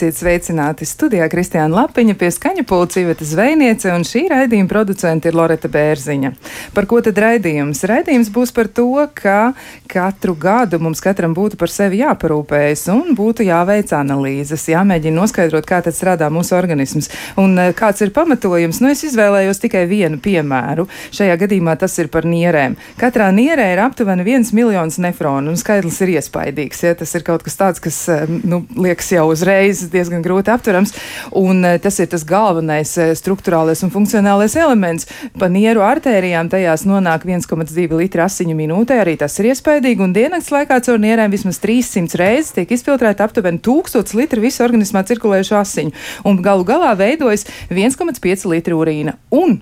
Esiet sveicināti studijā Kristiāna Lapiņa pie skaņa pulca Iveta Zvejniece un šī raidījuma producente ir Loreta Bērziņa. Par ko tad raidījums? Raidījums būs par to, ka katru gadu mums katram būtu par sevi jāparūpējas un būtu jāveic analīzes, jāmēģina noskaidrot, kā tad strādā mūsu organisms un eh, kāds ir pamatojums. Nu, es izvēlējos tikai vienu piemēru. Šajā gadījumā tas ir par nierēm. Katrā nierē ir aptuveni viens miljons nefronu un skaidrs ir iespaidīgs. Ja? Tas ir kaut kas tāds, kas eh, nu, liekas jau uzreiz uzreiz diezgan grūti aptverams. Un eh, tas ir tas galvenais eh, struktūrālais un funkcionālais elements. Pa nieru artērijām tajās nonāk 1,2 litri asiņu minūtē. Arī tas ir iespaidīgi. Un diennakts laikā caur nierēm vismaz 300 reizes tiek izfiltrēta aptuveni 1000 litri visu organismā cirkulējušo asiņu. Un galu galā veidojas 1,5 litri urīna. Un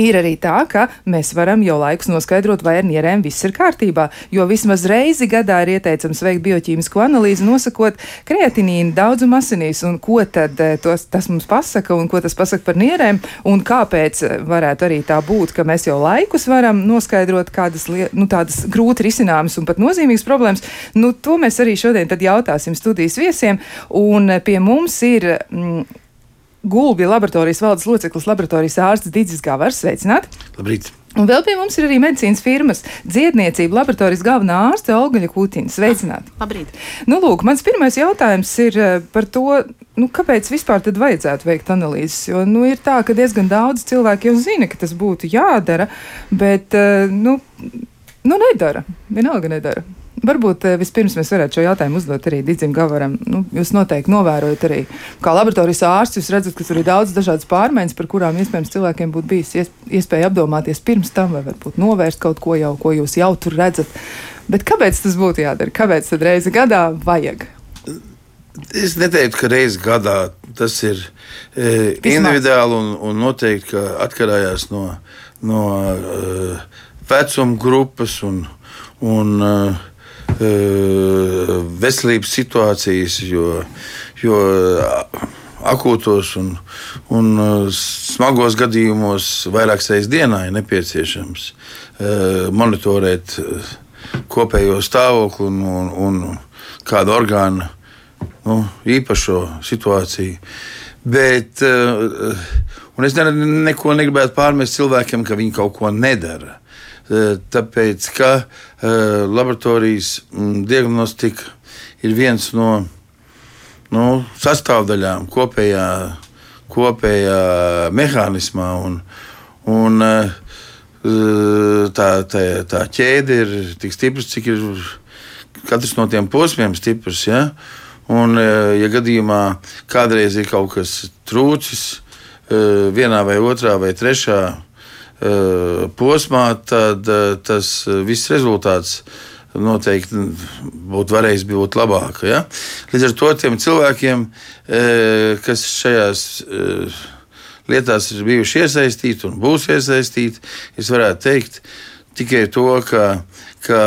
Ir arī tā, ka mēs varam jau laikus noskaidrot, vai ar nierēm viss ir kārtībā, jo vismaz reizi gadā ir ieteicams veikt bioķīmisko analīzi, nosakot kreatinīnu daudzumu asinīs, un ko tad eh, tos, tas mums pasaka, un ko tas pasaka par nierēm, un kāpēc varētu arī tā būt, ka mēs jau laikus varam noskaidrot kādas nu, tādas grūti risināmas un pat nozīmīgas problēmas. Nu, to mēs arī šodien jautāsim studijas viesiem, un pie mums ir. Mm, Gulbja laboratorijas valdes loceklis, laboratorijas ārsts Digis Gavars. Sveicināt! Labrīt! Un vēl pie mums ir arī medicīnas firmas dziedniecība laboratorijas galvenā ārste Olga Kutīna. Sveicināti! Labrīt! Nu, lūk, mans pirmais jautājums ir eh, par to, nu, kāpēc vispār tad vajadzētu veikt analīzes. Jo nu, ir tā, ka diezgan daudz cilvēku jau zina, ka tas būtu jādara, bet eh, nu, nu nedara. Vienalga nedara. Varbūt eh, vispirms mēs varētu šo jautājumu uzdot arī Digim Gavaram. Nu, jūs noteikti novērojat arī, kā laboratorijas ārsts, jūs redzat, ka tur ir daudz dažādas pārmaiņas, par kurām iespējams cilvēkiem būtu bijis iespēja apdomāties pirms tam, vai varbūt novērst kaut ko jau, ko jūs jau tur redzat. Bet kāpēc tas būtu jādara? Kāpēc tad reizi gadā vajag? Es neteiktu, ka reizes gadā tas ir e, individuāli un, un noteikti atkarījās no, no e, vecuma grupas un, un e, veselības situācijas, jo, jo akūtos un, un smagos gadījumos vairākas reizes dienā ir nepieciešams monitorēt kopējo stāvokli un, un, un kādu orgānu nu, īpašo situāciju. Bet, es ne, neko negribētu pārmest cilvēkiem, ka viņi kaut ko nedara. Eh, tāpēc ka eh, laboratorijas mm, diagnostika ir viens no nu, sastāvdaļām kopējā, kopējā mehānismā. Un, un, eh, tā, tā, tā ķēde ir tik stipra, cik ir katrs no tiem posmiem stiprs. Ja? Un, ja gadījumā kādreiz ir kaut kas trūcis vienā vai otrā vai trešā Eh, posmā, tad eh, tas eh, viss rezultāts noteikti būtu varējis būt labāk. Ja? Līdz ar to tiem cilvēkiem, kas šajās lietās ir bijuši iesaistīti un būs iesaistīti, es varētu teikt tikai to, ka, ka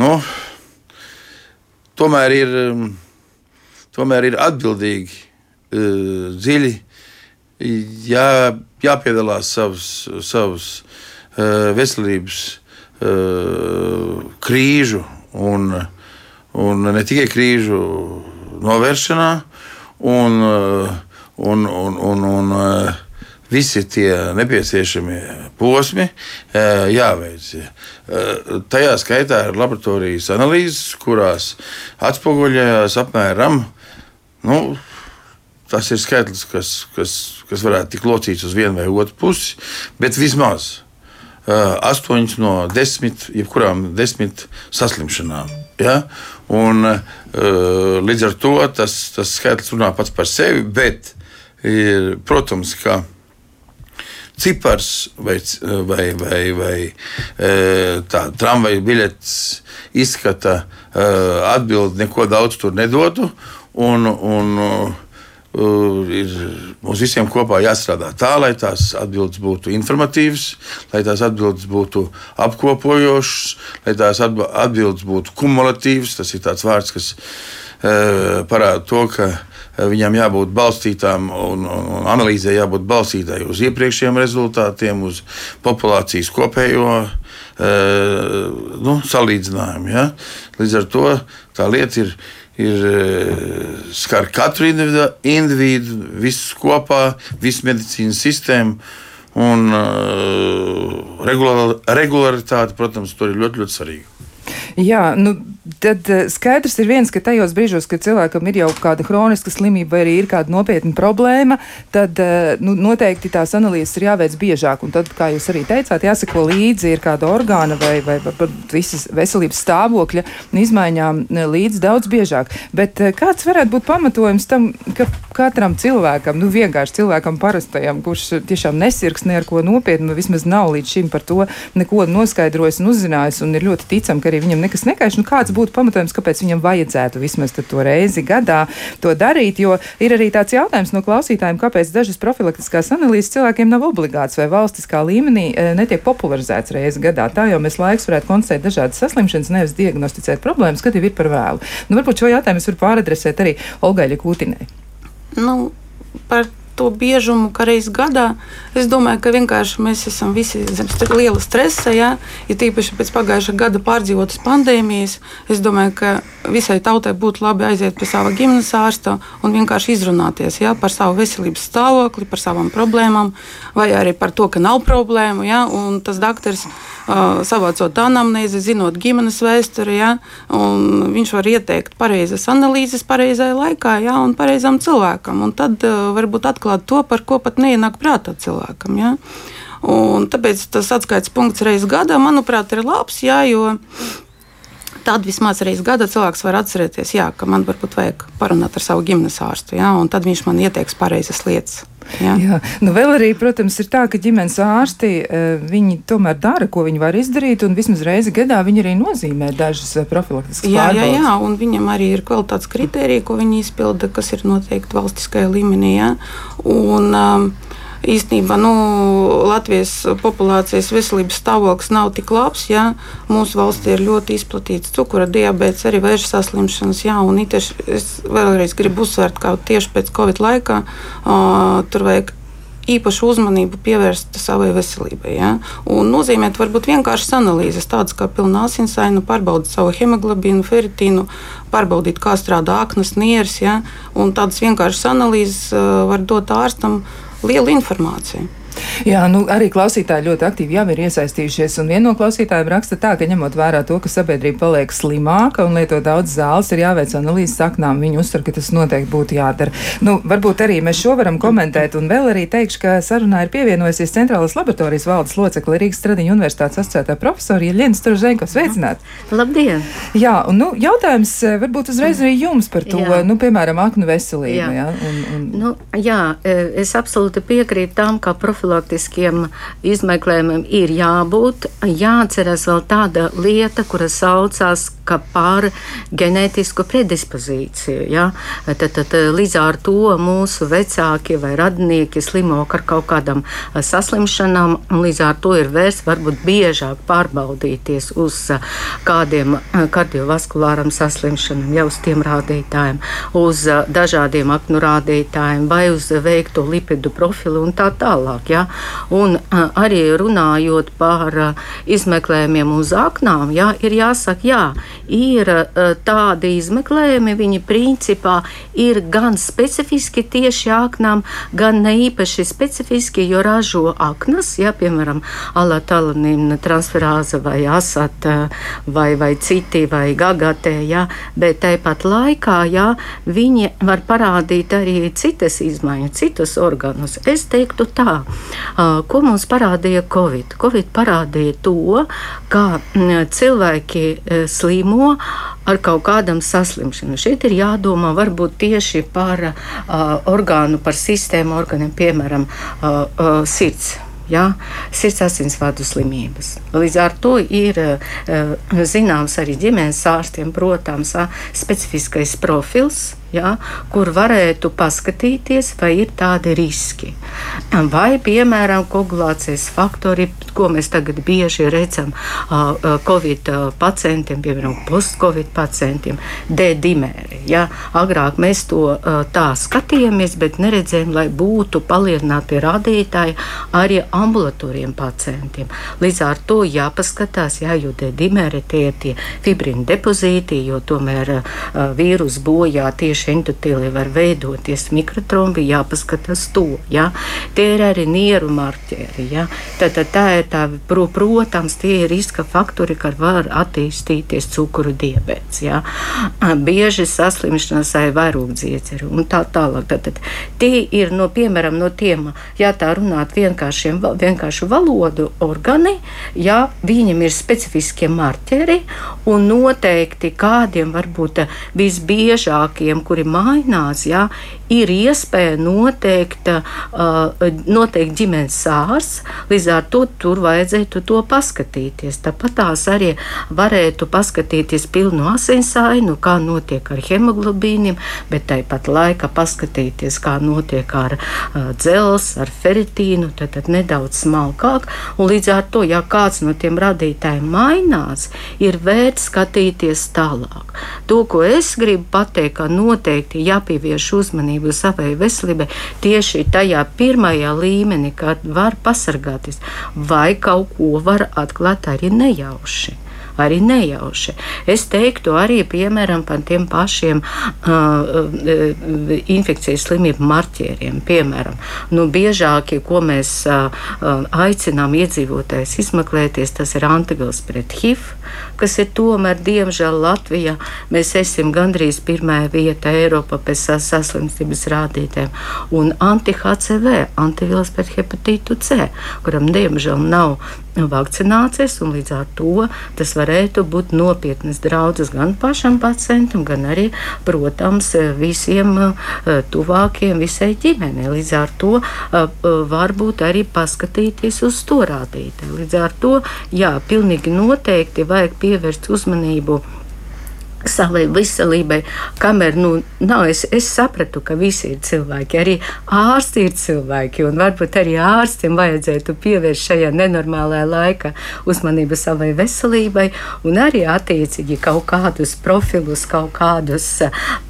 nu, tomēr, ir, tomēr ir atbildīgi, dziļi jā, jāpiedalās savas, savas uh, veselības uh, krīžu un, un ne tikai krīžu novēršanā, un, uh, un, un, un, un visi tie nepieciešamie posmi jāveic. Tajā skaitā ir laboratorijas analīzes, kurās atspoguļojās apmēram nu, Tas ir skaitlis, kas, kas, kas varētu tikt locīts uz vienu vai otru pusi, bet vismaz astoņas no desmit, jebkurām desmit saslimšanām. Ja? Un, līdz ar to tas, tas skaitlis runā pats par sevi, bet ir, protams, ka cipars vai, vai, vai, vai tā tramvaja biļets izskata atbildi neko daudz tur nedotu. Un, un, ir mums visiem kopā jāstrādā tā, lai tās atbildes būtu informatīvas, lai tās atbildes būtu apkopojošas, lai tās atbildes būtu kumulatīvas. Tas ir tāds vārds, kas uh, parāda to, ka uh, viņām jābūt balstītām un, un analīzē jābūt balstītāji uz iepriekšējiem rezultātiem, uz populācijas kopējo nu, salīdzinājumu. Ja? Līdz ar to tā lieta ir ir skar katru individu, individu visus kopā, visu medicīnas sistēmu. Un uh, regularitāte, protams, tur ir ļoti, ļoti svarīga. Jā, nu, tad eh, skaidrs ir viens, ka tajos brīžos, kad cilvēkam ir jau kāda kroniska slimība vai arī ir kāda nopietna problēma, tad eh, nu, noteikti tās analīzes ir jāveic biežāk. Un tad, kā jūs arī teicāt, jāsako līdzi ir kāda orgāna vai, vai, vai visas veselības stāvokļa izmaiņām eh, līdz daudz biežāk. Bet kāds varētu būt pamatojums tam, ka katram cilvēkam, nu vienkārši cilvēkam parastajam, kurš tiešām nesirgs ne ar ko nopietnu, vismaz nav līdz šim par to neko noskaidrojis un uzzinājis, un ir ļoti ticam, ka arī viņam nekas nekaiš. Nu, kāds būtu pamatojums, kāpēc viņam vajadzētu vismaz to reizi gadā to darīt? Jo ir arī tāds jautājums no klausītājiem, kāpēc dažas profilaktiskās analīzes cilvēkiem nav obligāts vai valstiskā līmenī e, netiek popularizēts reizi gadā. Tā jau mēs laiks varētu konstatēt dažādas saslimšanas, nevis diagnosticēt problēmas, kad jau ir par vēlu. Nu, varbūt šo jautājumu es varu pāradresēt arī Olgai Kūtinai. Nu, par to biežumu, ka reizes gadā. Es domāju, ka vienkārši mēs esam visi zem liela stresa. Ja, ja tīpaši pēc pagājušā gada pārdzīvotas pandēmijas, es domāju, ka visai tautai būtu labi aiziet pie sava ģimenes ārsta un vienkārši izrunāties ja, par savu veselības stāvokli, par savām problēmām, vai arī par to, ka nav problēmu. Ja, tas doktors savācot anamnēzi, zinot ģimenes vēsturi, ja, viņš var ieteikt pareizas analīzes pareizajā laikā ja, un pareizam cilvēkam. Un tad uh, varbūt atklāt to, par ko pat neienāk prātā cilvēkam. Ja? Un tāpēc tas atskaites punkts reizes gadā, manuprāt, ir labs, jā, jo tad vismaz reizes gadā cilvēks var atcerēties, jā, ka man varbūt vajag parunāt ar savu ģimenes ārstu, jā, un tad viņš man ieteiks pareizas lietas. Jā. Jā. Nu, vēl arī, protams, ir tā, ka ģimenes ārsti eh, viņi tomēr dara, ko viņi var izdarīt, un vismaz reizi gadā viņi arī nozīmē dažas eh, profilaktiskas jā, jā, jā, un viņam arī ir kvalitātes kritērija, ko viņi izpilda, kas ir noteikti valstiskajā līmenī. Jā. Un, um, īstenībā nu, Latvijas populācijas veselības stāvoklis nav tik labs. Ja? Mūsu valstī ir ļoti izplatīts cukura diabetes, arī vēža saslimšanas. Jā, un tieši es vēlreiz gribu uzsvērt, ka tieši pēc Covid laikā uh, tur vajag īpašu uzmanību pievērst savai veselībai. Ja? Un nozīmēt varbūt vienkāršas analīzes, tādas kā pilna asinsaina, pārbaudīt savu hemoglobīnu, feritīnu, pārbaudīt, kā strādā aknas, nieres. Ja? Un tādas vienkāršas analīzes var dot ārstam lielu informāciju. Jā, nu, arī klausītāji ļoti aktīvi jau ir iesaistījušies. Viena no klausītājiem raksta tā, ka ņemot vērā to, ka sabiedrība paliek slimāka un lieto daudz zāles, ir jāveic analīzes saknām. Viņi uzsver, ka tas noteikti būtu jādara. Nu, varbūt arī mēs šo varam komentēt. Un vēl arī teikšu, ka sarunā ir pievienojusies Centrālās laboratorijas valdes locekle Rīgas Stradiņa universitātes asociētā profesora Ielina Struzenko. Sveicināt! Labdien! Jā, un nu, jautājums eh, varbūt uzreiz arī jums par to, jā. nu, piemēram, aknu veselību. Jā, jā, un, un... Nu, jā eh, es absolūti piekrītu tam, ka profilaktiski profilaktiskiem izmeklējumiem ir jābūt. Jāatcerās vēl tāda lieta, kura saucās par ģenētisku predispozīciju. Ja? Tad, tad, līdz ar to mūsu vecāki vai radinieki slimo ar kaut kādām saslimšanām, un līdz ar to ir vērts varbūt biežāk pārbaudīties uz kādiem kardiovaskulāram saslimšanām, jau uz tiem rādītājiem, uz dažādiem aknu rādītājiem vai uz veikto lipidu profilu un tā tālāk. Ja? Un arī runājot par izmeklējumiem uz aknām, ja, ir jāsaka, jā, ir tādi izmeklējumi, viņi principā ir gan specifiski tieši aknām, gan ne īpaši specifiski, jo ražo aknas, ja, piemēram, alatalanīna transferāza vai asata vai, vai citi vai gagatē, ja, bet tāpat laikā, ja, viņi var parādīt arī citas izmaiņas, citus organus. Es teiktu tā, Ko mums parādīja Covid? Covid parādīja to, ka cilvēki slimo ar kaut kādam saslimšanām. Šeit ir jādomā varbūt tieši par orgānu, par sistēmu organiem, piemēram, sirds. Ja, sirds asinsvadu slimības. Līdz ar to ir zināms arī ģimenes ārstiem, protams, specifiskais profils ja, kur varētu paskatīties, vai ir tādi riski. Vai, piemēram, koagulācijas faktori, ko mēs tagad bieži redzam Covid pacientiem, piemēram, post-Covid pacientiem, D-dimēri. Ja. Agrāk mēs to tā skatījāmies, bet neredzējām, lai būtu palielināti rādītāji arī ambulatoriem pacientiem. Līdz ar to jāpaskatās, jā, jo D-dimēri tie ir tie fibrina depozīti, jo tomēr vīrus bojā tieši endotīli var veidoties mikrotrombi, jāpaskatās to. Ja. Tie ir arī nieru marķieri. Ja. Tad, tad tā ir tā, protams, tie ir riska faktori, kad var attīstīties cukuru diabetes. Ja. Bieži saslimšanas vai vairogdziedzeri un tā tālāk. Tad, tad tie ir no, piemēram, no tiem, ja tā runāt vienkāršiem, vienkāršu valodu organi, ja viņiem ir specifiskie marķeri un noteikti kādiem varbūt visbiežākiem, kuri mainās, ja, ir iespēja noteikt, uh, noteikt ģimenes sārs, līdz ar to tur vajadzētu to paskatīties. Tāpat tās arī varētu paskatīties pilnu asinsainu, kā notiek ar hemoglobīniem, bet tāpat laikā paskatīties, kā notiek ar uh, dzels, ar feritīnu, tad, tad nedaudz smalkāk. Un līdz ar to, ja kāds no tiem radītājiem mainās, ir vērts skatīties tālāk. To, ko es gribu pateikt, ka noteikti jāpievērš uzmanība uzmanību savai veselībai tieši tajā pirmajā līmenī, kad var pasargāties, vai kaut ko var atklāt arī nejauši arī nejauši. Es teiktu arī piemēram par tiem pašiem uh, infekcijas slimību marķieriem. Piemēram, nu, biežākie, ko mēs uh, aicinām iedzīvotājus izmeklēties, tas ir antigels pret HIV, kas ir tomēr, diemžēl, Latvijā. Mēs esam gandrīz pirmā vieta Eiropā pēc saslimstības rādītēm. Un anti-HCV, antivielas pret hepatītu C, kuram diemžēl nav vakcinācijas, un līdz ar to tas varētu būt nopietnas draudzes gan pašam pacientam, gan arī, protams, visiem eh, tuvākiem, visai ģimenei. Līdz ar to eh, varbūt arī paskatīties uz to rādītāju. Līdz ar to, jā, pilnīgi noteikti vajag pievērst uzmanību savai veselībai, kamēr nu, nav, es, es sapratu, ka visi ir cilvēki, arī ārsti ir cilvēki, un varbūt arī ārstiem vajadzētu pievērst šajā nenormālajā laikā uzmanību savai veselībai, un arī attiecīgi kaut kādus profilus, kaut kādus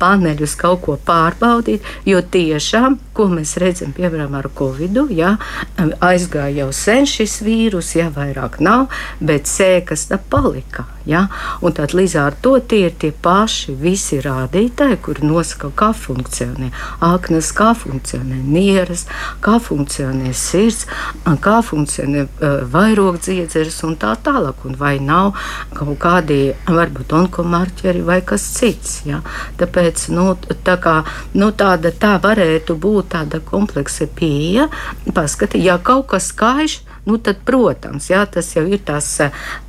paneļus, kaut ko pārbaudīt, jo tiešām, ko mēs redzam, piemēram, ar Covid, ja, aizgāja jau sen šis vīrus, ja vairāk nav, bet sēkas tā palika. Ja? Un tad līdz ar to tie ir tie paši visi rādītāji, kuri nosaka, kā funkcionē aknas, kā funkcionē nieras, kā funkcionē sirds, kā funkcionē uh, vairogdziedzeres un tā tālāk. Un vai nav kaut kādi varbūt onkomarķeri vai kas cits. Ja? Tāpēc nu, tā kā, nu, tāda, tā varētu būt tāda kompleksa pieeja, paskatīt, ja kaut kas skaists nu, tad, protams, jā, tas jau ir tas,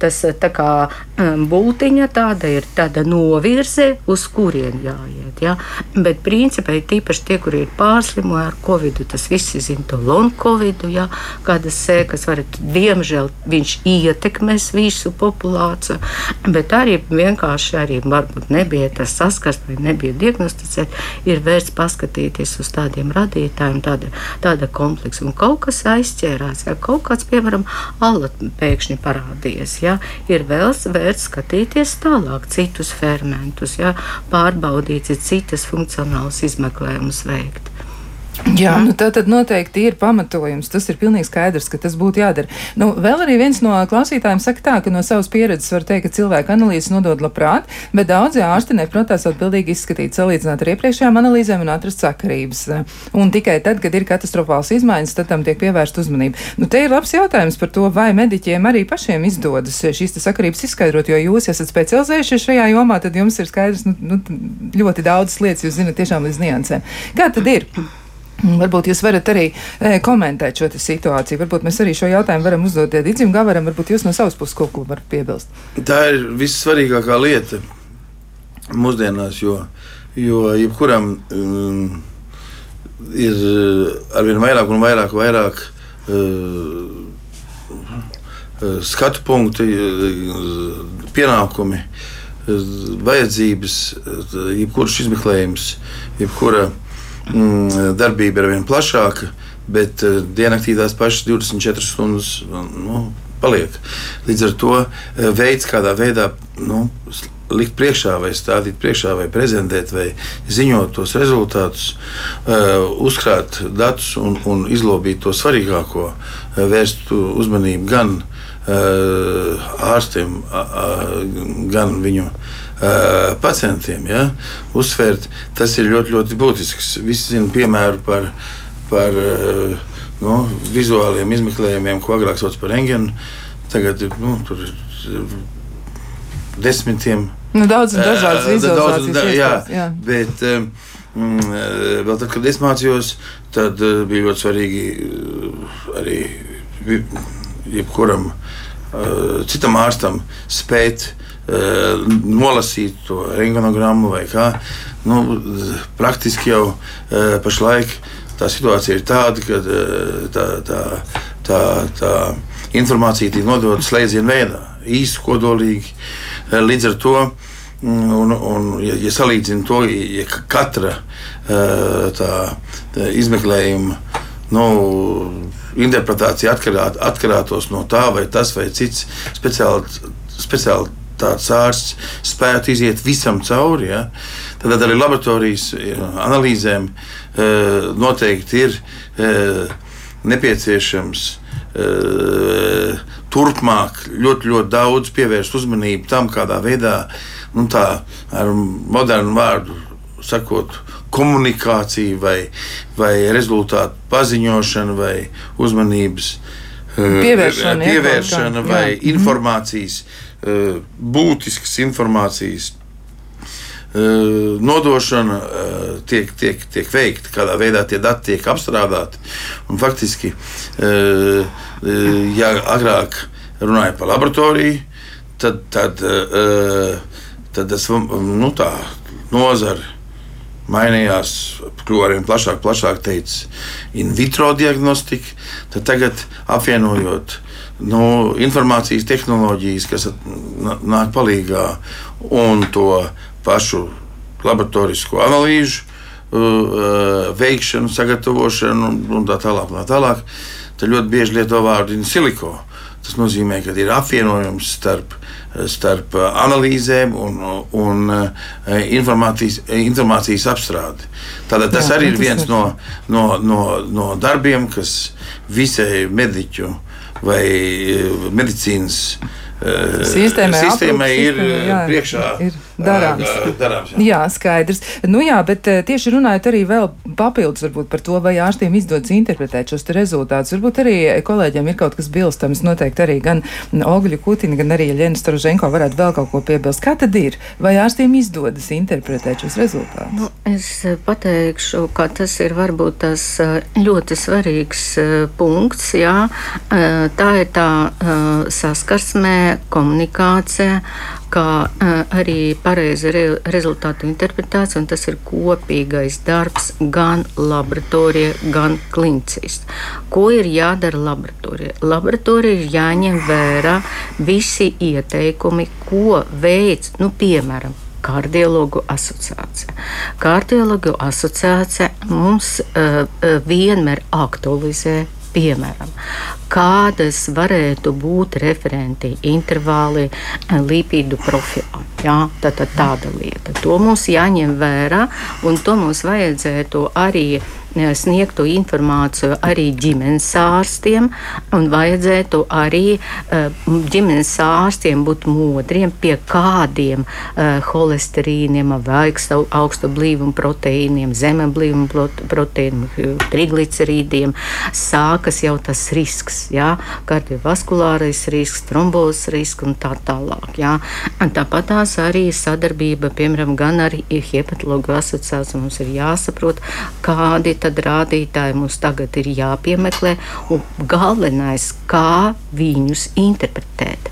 tas tā kā um, būtiņa, tāda ir tāda novirze, uz kurien jāiet. Jā. Bet, principā, tīpaši tie, kuri ir pārslimojuši ar covid, tas visi zina to long covid, jā, kādas sēkas var, diemžēl viņš ietekmēs visu populāciju, bet arī vienkārši arī varbūt nebija tas saskars vai nebija diagnosticēt, ir vērts paskatīties uz tādiem radītājiem, tāda, tāda kompleksa. Un kaut kas aizķērās, ja kaut kāds kāds, piemēram, ala pēkšņi parādījies, ja, ir vēl vērts skatīties tālāk, citus fermentus, ja, pārbaudīt, citas funkcionālas izmeklējumus veikt. Jā, nu tā tad noteikti ir pamatojums. Tas ir pilnīgi skaidrs, ka tas būtu jādara. Nu, vēl arī viens no klausītājiem saka tā, ka no savas pieredzes var teikt, ka cilvēku analīzes nodod labprāt, bet daudzi ārsti neprotās atbildīgi izskatīt, salīdzināt ar iepriekšējām analīzēm un atrast sakarības. Un tikai tad, kad ir katastrofāls izmaiņas, tad tam tiek pievērsta uzmanība. Nu, te ir labs jautājums par to, vai mediķiem arī pašiem izdodas šīs sakarības izskaidrot, jo jūs esat specializējušies šajā jomā, tad jums ir skaidrs nu, nu, ļoti daudzas lietas, jūs zinat tiešām līdz niansēm. Kā tad ir? Varbūt jūs varat arī e, komentēt šo situāciju. Varbūt mēs arī šo jautājumu varam uzdot Digim Gavaram. Varbūt jūs no savas puses kaut ko varat piebilst. Tā ir vissvarīgākā lieta mūsdienās, jo, jo jebkuram um, ir arvien vairāk un vairāk, vairāk uh, skatu punkti, pienākumi. vajadzības, jebkurš izmeklējums, jebkura mm, darbība ir vien plašāka, bet diennaktī tās pašas 24 stundas nu, paliek. Līdz ar to veids, kādā veidā nu, likt priekšā, vai stādīt priekšā, vai prezentēt, vai ziņot tos rezultātus, uh, uzkrāt datus un, un izlobīt to svarīgāko, vērst uzmanību gan ārstiem, gan viņu pacientiem. Ja? Uzsvērt, tas ir ļoti, ļoti būtisks. Visi zina piemēru par, par nu, vizuāliem izmeklējumiem, ko agrāk sauc par engenu. Tagad nu, tur ir desmitiem Nu, daudz dažādas vizualizācijas. Da, jā, jā. Bet, mm, vēl tad, kad es mācījos, tad bija ļoti svarīgi arī jebkuram citam ārstam spēt nolasīt to rengenogrammu vai kā. Nu, praktiski jau pašlaik tā situācija ir tāda, ka tā, tā, tā, tā informācija tiek nodota slēdzienu veidā, īsi, kodolīgi. Līdz ar to, un, un, ja, ja salīdzinu to, ja katra tā, tā izmeklējuma nu, interpretācija atkarāt, atkarātos no tā, vai tas vai cits speciāli, speciāli tāds ārsts spētu iziet visam cauri. Ja? Tad arī laboratorijas analīzēm noteikti ir nepieciešams turpmāk ļoti, ļoti daudz pievērst uzmanību tam, kādā veidā, nu, tā ar modernu vārdu sakot, komunikācija vai, vai rezultātu paziņošana vai uzmanības pievēršana, pievēršana vai jā. informācijas, būtiskas informācijas nodošana tiek, tiek, tiek veikta, kādā veidā tie dati tiek apstrādāti. Un faktiski, ja agrāk runāja par laboratoriju, tad, tad, tad tas nu, tā nozara mainījās, kļuva arvien plašāk, plašāk teica, in vitro diagnostika. Tagad apvienojot nu, informācijas tehnoloģijas, kas nāk palīdzīgā un to pašu laboratorisko analīžu uh, uh, veikšanu, sagatavošanu un, un tā tālāk. Tā tālāk. Tad ļoti bieži lieto vārdu siliko. Tas nozīmē, ka ir apvienojums starp, starp analīzēm un, un informācijas, informācijas apstrādi. Tātad tas Jā, arī ir viens no, no, no, no darbiem, kas visai mediķu vai medicīnas sistēmai, sistēmai ir jā, priekšā. Ir darāms. darāms jā. jā, skaidrs. Nu jā, bet tieši runājot arī vēl papildus varbūt par to, vai ārstiem izdodas interpretēt šos rezultātus. Varbūt arī kolēģiem ir kaut kas bilstams. Noteikti arī gan Ogļu Kutina, gan arī Ļena Staroženko varētu vēl kaut ko piebilst. Kā tad ir? Vai ārstiem izdodas interpretēt šos rezultātus? Nu, es pateikšu, ka tas ir varbūt tas ļoti svarīgs punkts. Jā. Tā ir tā saskarsmē komunikācija, kā arī pareiza re, rezultātu interpretācija, un tas ir kopīgais darbs gan laboratorijā, gan klinicīs. Ko ir jādara laboratorijā? Laboratorijā ir jāņem vērā visi ieteikumi, ko veids, nu, piemēram, Kardiologu asociācija. Kardiologu asociācija mums uh, vienmēr aktualizē Piemēram, kādas varētu būt referenti intervāli eh, lipīdu profilā. Jā, tā, tā, tāda lieta. To mums jāņem vērā, un to mums vajadzētu arī sniegtu informāciju arī ģimenes ārstiem, un vajadzētu arī eh, ģimenes ārstiem būt modriem pie kādiem eh, holesterīniem, augstu, augstu blīvumu proteīniem, zeme blīvumu proteīniem, triglicerīdiem sākas jau tas risks, jā, kardiovaskulārais risks, trombozes risks un tā tālāk. Jā. Tāpat tās arī sadarbība, piemēram, gan ar hepatologu asociāciju mums ir jāsaprot, kādi tad rādītāji mums tagad ir jāpiemeklē, un galvenais, kā viņus interpretēt.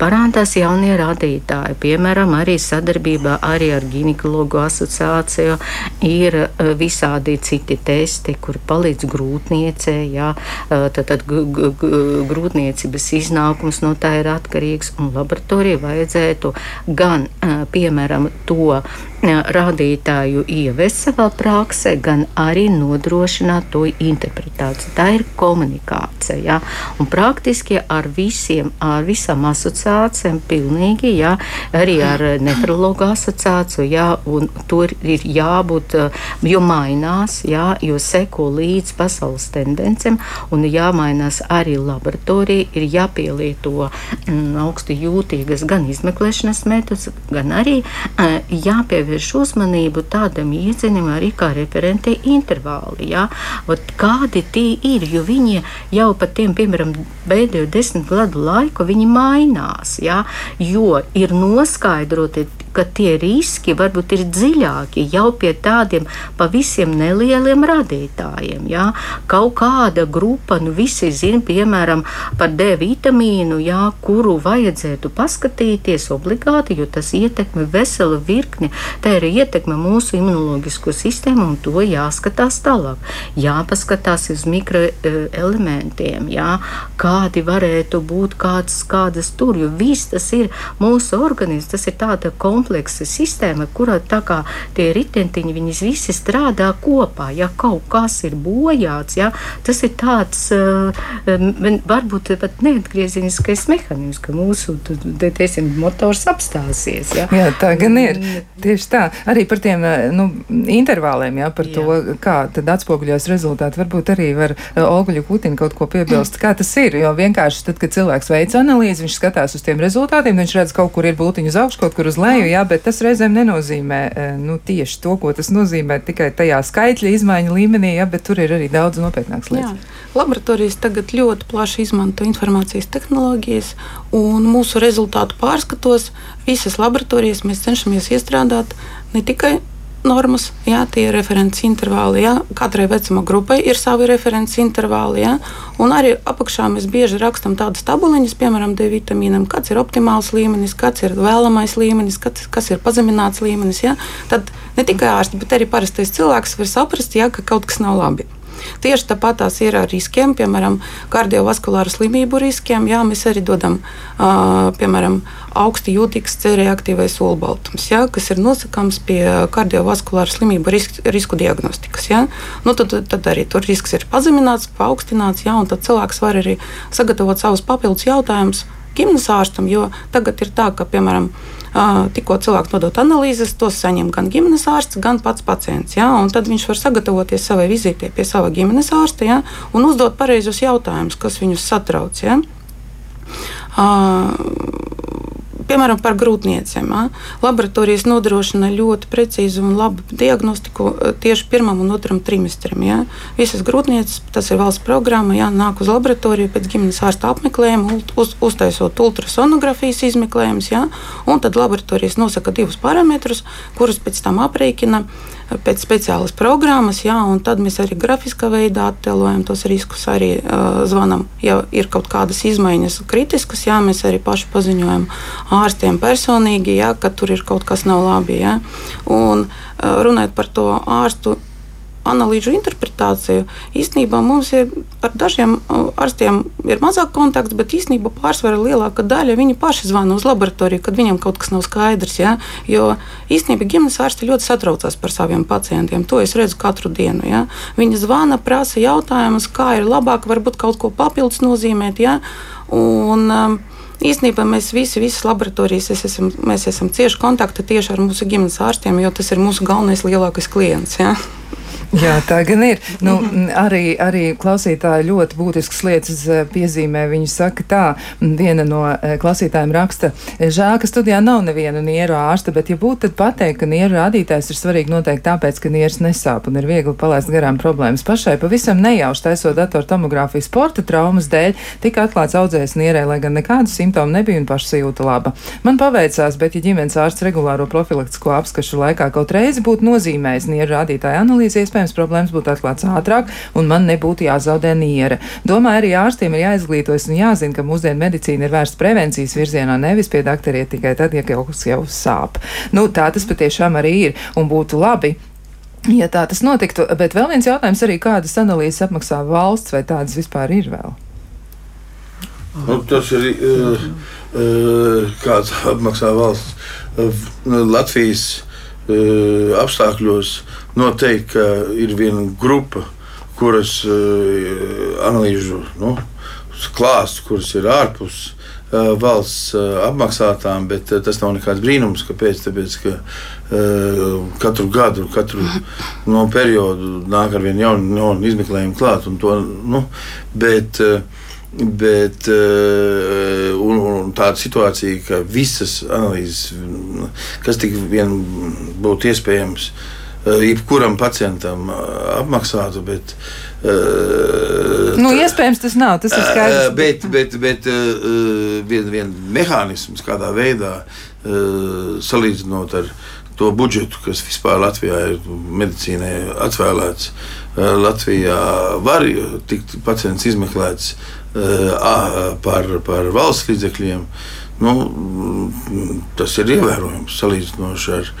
Parādās jaunie rādītāji, piemēram, arī sadarbībā arī ar ginekologu asociāciju ir e, visādi citi testi, kuri palīdz grūtniecei, jā, e, tad, tad grūtniecības iznākums no tā ir atkarīgs, un laboratorija vajadzētu gan, e, piemēram, to rādītāju ievest savā praksē, gan arī nodrošināt to interpretāciju. Tā ir komunikācija. Ja? Un praktiski ar visiem, ar visām asociācijām, pilnīgi, ja? arī ar nefrologu asociāciju, ja? un tur ir jābūt, jo mainās, ja? jo seko līdz pasaules tendencēm, un jāmainās arī laboratorija, ir jāpielieto mm, augstu jūtīgas gan izmeklēšanas metodus, gan arī uh, jāpievērš uzmanību tādam iedziņam arī kā referentē intervāli. Ja? Ot, kādi tie ir, jo viņi jau pat tiem, piemēram, pēdējo desmit gadu laiku, viņi mainās, ja? jo ir noskaidroti ka tie riski varbūt ir dziļāki jau pie tādiem pavisam nelieliem radītājiem. Jā. Kaut kāda grupa, nu visi zina, piemēram, par D vitamīnu, jā, kuru vajadzētu paskatīties obligāti, jo tas ietekmē veselu virkni. Tā ir ietekme mūsu imunoloģisko sistēmu, un to jāskatās tālāk. Jāpaskatās uz mikroelementiem, jā, kādi varētu būt, kāds, kādas tur, jo viss tas ir mūsu organisms, tas ir tāda kompleksa kompleksa sistēma, kurā tā kā tie ritentiņi, viņas visi strādā kopā. Ja kaut kas ir bojāts, ja, tas ir tāds uh, varbūt pat neatgriezeniskais mehānisms, ka mūsu teiksim, motors apstāsies. Ja. Jā, tā gan ir. Tieši tā. Arī par tiem eh, nu, intervāliem, ja, par jā. to, kā tad atspoguļos rezultāti. Varbūt arī var Olguļa Kutina kaut ko piebilst, kā tas ir. Jo vienkārši tad, kad cilvēks veic analīzi, viņš skatās uz tiem rezultātiem, viņš redz, kaut kur ir būtiņa uz augšu, kaut kur uz leju jā, bet tas reizēm nenozīmē e, nu, tieši to, ko tas nozīmē tikai tajā skaitļa izmaiņu līmenī, jā, bet tur ir arī daudz nopietnākas lietas. Jā. Laboratorijas tagad ļoti plaši izmanto informācijas tehnoloģijas, un mūsu rezultātu pārskatos visas laboratorijas mēs cenšamies iestrādāt ne tikai normas, jā, tie ir referents intervāli. Jā. Katrai vecuma grupai ir savi referents intervāli. Jā. Un arī apakšā mēs bieži rakstām tādas tabuliņas, piemēram, D vitamīnam, kāds ir optimāls līmenis, kāds ir vēlamais līmenis, kāds, kas ir pazemināts līmenis. Jā. Tad ne tikai ārsts, bet arī parastais cilvēks var saprast, jā, ka kaut kas nav labi. Tieši tāpat tās ir ar riskiem, piemēram, kardiovaskulāru slimību riskiem. Jā, mēs arī dodam, uh, piemēram, augsti jūtīgs C reaktīvais olbaltums, jā, kas ir nosakāms pie kardiovaskulāru slimību risku, risku diagnostikas. Jā. Nu, tad, tad arī tur risks ir pazemināts, paaugstināts, jā, un tad cilvēks var arī sagatavot savus papildus jautājumus ģimenes ārstam, jo tagad ir tā, ka, piemēram, tikko cilvēks nodot analīzes, tos saņem gan ģimenes ārsts, gan pats pacients. Ja? Tad viņš var sagatavoties savai vizītei pie sava ģimenes ārsta ja? un uzdot pareizus jautājumus, kas viņus satrauc. Ja? Piemēram, par grūtniecēm. Laboratorijas nodrošina ļoti precīzu un labu diagnostiku tieši pirmam un otram trimestram. Ja. Visas grūtnieces, tas ir valsts programma, ja, nāk uz laboratoriju pēc ģimenes ārsta apmeklējuma, uz, uztaisot ultrasonografijas izmeklējumus, un tad laboratorijas nosaka divus parametrus, kurus pēc tam aprēķina pēc speciālas programmas, jā, un tad mēs arī grafiskā veidā attēlojam tos riskus, arī uh, zvanam, ja ir kaut kādas izmaiņas kritiskas, jā, mēs arī paši paziņojam ārstiem personīgi, jā, ka tur ir kaut kas nav labi. Jā. Un uh, runājot par to ārstu analīžu interpretāciju. Īsnībā mums ir ar dažiem ārstiem ir mazāk kontakts, bet īsnībā pārsvarā lielākā daļa viņi paši zvana uz laboratoriju, kad viņiem kaut kas nav skaidrs. Ja? Jo īsnībā ģimenes ārsti ļoti satraucās par saviem pacientiem. To es redzu katru dienu. Ja? Viņi zvana, prasa jautājumus, kā ir labāk, varbūt kaut ko papildus nozīmēt. Ja? Un, um, Īsnībā mēs visi, visas laboratorijas, esam, mēs esam cieši kontaktā tieši ar mūsu ģimenes ārstiem, jo tas ir mūsu galvenais lielākais klients. Ja? Jā, tā gan ir. Nu, arī, arī klausītāji ļoti būtiskas lietas eh, piezīmē. Viņi saka, tā, viena no eh, klausītājiem raksta, žēl, ka studijā nav neviena nieru ārsta, bet, ja būtu, tad pateikt, ka nieru rādītājs ir svarīgi noteikti tāpēc, ka nieras nesāp un ir viegli palaist garām problēmas. Pašai pavisam nejauši taisot datoru tomogrāfiju sporta traumas dēļ, tika atklāts audzējas nierē, lai gan nekādu simptomu nebija un paša sajūta laba. Man paveicās, bet, ja ģimenes ārsts regulāro profilaktisko apskašu laikā kaut reizi būtu nozīmējis nieru rādītāju analīzi, iespējams, problēmas būtu atklāts ātrāk un man nebūtu jāzaudē niere. Domāju, arī ārstiem ir jāizglītojas un jāzina, ka mūsdienu medicīna ir vērsta prevencijas virzienā, nevis pie doktoriem tikai tad, ja kaut kas jau sāp. Nu, tā tas patiešām arī ir un būtu labi. Ja tā tas notiktu, bet vēl viens jautājums arī, kādas analīzes apmaksā valsts, vai tādas vispār ir vēl? Nu, tas ir uh, uh, kāds apmaksā valsts. Uh, Latvijas apstākļos noteikti ir viena grupa, kuras uh, analīžu nu, klāsts, kuras ir ārpus uh, valsts uh, apmaksātām, bet tas nav nekāds brīnums, kāpēc. Tāpēc, ka katru gadu, katru no periodu nāk ar vien jaunu, jaunu izmeklējumu klāt. To, nu, bet, Bet un, un tāda situācija, ka visas analīzes, kas tik vien būtu iespējams, uh, jebkuram pacientam uh, apmaksātu, bet. Uh, nu, iespējams, tas nav. Tas ir skaidrs. Bet bet, bet uh, viens vien mehānisms, kādā veidā uh, salīdzinot ar to budžetu, kas vispār Latvijā ir medicīnai atvēlēts, Latvijā var tikt pacients izmeklēts par, par valsts līdzekļiem, nu, tas ir ievērojams salīdzinoši ar ar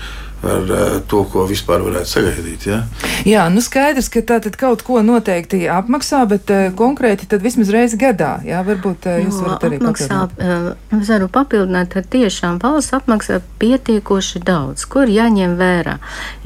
uh, to, ko vispār varētu sagaidīt. Ja? Jā, nu skaidrs, ka tā kaut ko noteikti apmaksā, bet uh, konkrēti tad vismaz reizi gadā. Jā, varbūt uh, jūs varat arī apmaksā, papildināt. Es varu papildināt, ka tiešām valsts apmaksā pietiekoši daudz, kur jāņem vērā.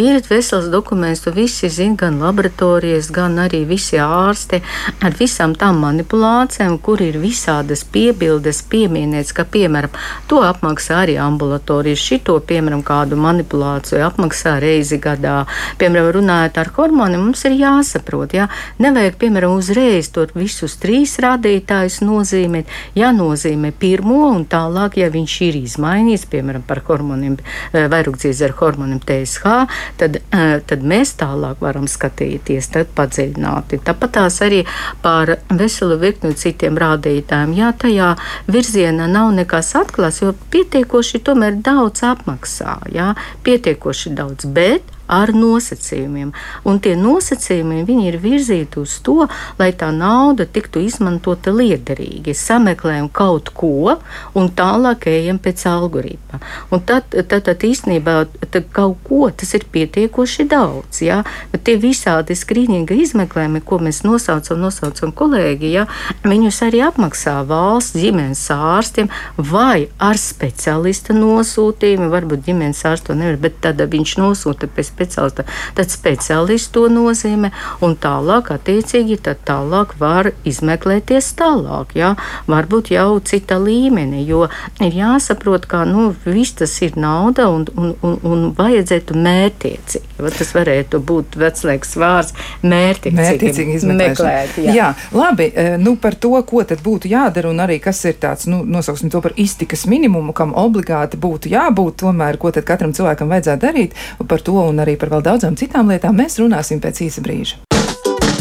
Ir vesels dokuments, tu visi zini, gan laboratorijas, gan arī visi ārsti ar visām tām manipulācijām, kur ir visādas piebildes, pieminēts, ka, piemēram, to apmaksā arī ambulatorijas, šito, piemēram, kādu manipulāciju vai apmaksā reizi gadā. Piemēram, runājot ar hormoniem, mums ir jāsaprot, jā, nevajag, piemēram, uzreiz to visus trīs rādītājus nozīmēt. Jānozīmē pirmo un tālāk, ja viņš ir izmainījis, piemēram, par hormoniem, eh, vairugdzies ar hormoniem TSH, tad, eh, tad mēs tālāk varam skatīties, tad padziļināti. Tāpat tās arī par veselu virkni citiem rādītājiem. Jā, tajā virzienā nav nekas atklāts, jo pietiekoši tomēr daudz apmaksā. Jā, pietiekoši pietiekoši daudz, bet ar nosacījumiem. Un tie nosacījumi ir virzīti uz to, lai tā nauda tiktu izmantota liederīgi. Sameklējam kaut ko un tālāk ejam pēc algoritma. Un tad, tad, tad īstenībā tad kaut ko tas ir pietiekoši daudz. Ja? Bet tie visādi skrīninga izmeklējumi, ko mēs nosaucam, nosaucam kolēģi, ja? viņus arī apmaksā valsts ģimenes ārstiem vai ar specialista nosūtījumu. Varbūt ģimenes ārsts to nevar, bet tad viņš nosūta pēc speciālista, tad speciālists to nozīmē, un tālāk, attiecīgi, tad tālāk var izmeklēties tālāk, jā, varbūt jau cita līmenī, jo ir jāsaprot, ka, nu, viss tas ir nauda un, un, un, un vajadzētu mērtiecīgi. Tas varētu būt veclaiks vārds mērtiecīgi, mērtiecīgi izmeklēt. Jā. jā, labi, e, nu par to, ko tad būtu jādara un arī kas ir tāds, nu, nosauksim to par iztikas minimumu, kam obligāti būtu jābūt, tomēr, ko tad katram cilvēkam vajadzētu darīt, par to un arī arī par vēl daudzām citām lietām mēs runāsim pēc īsa brīža.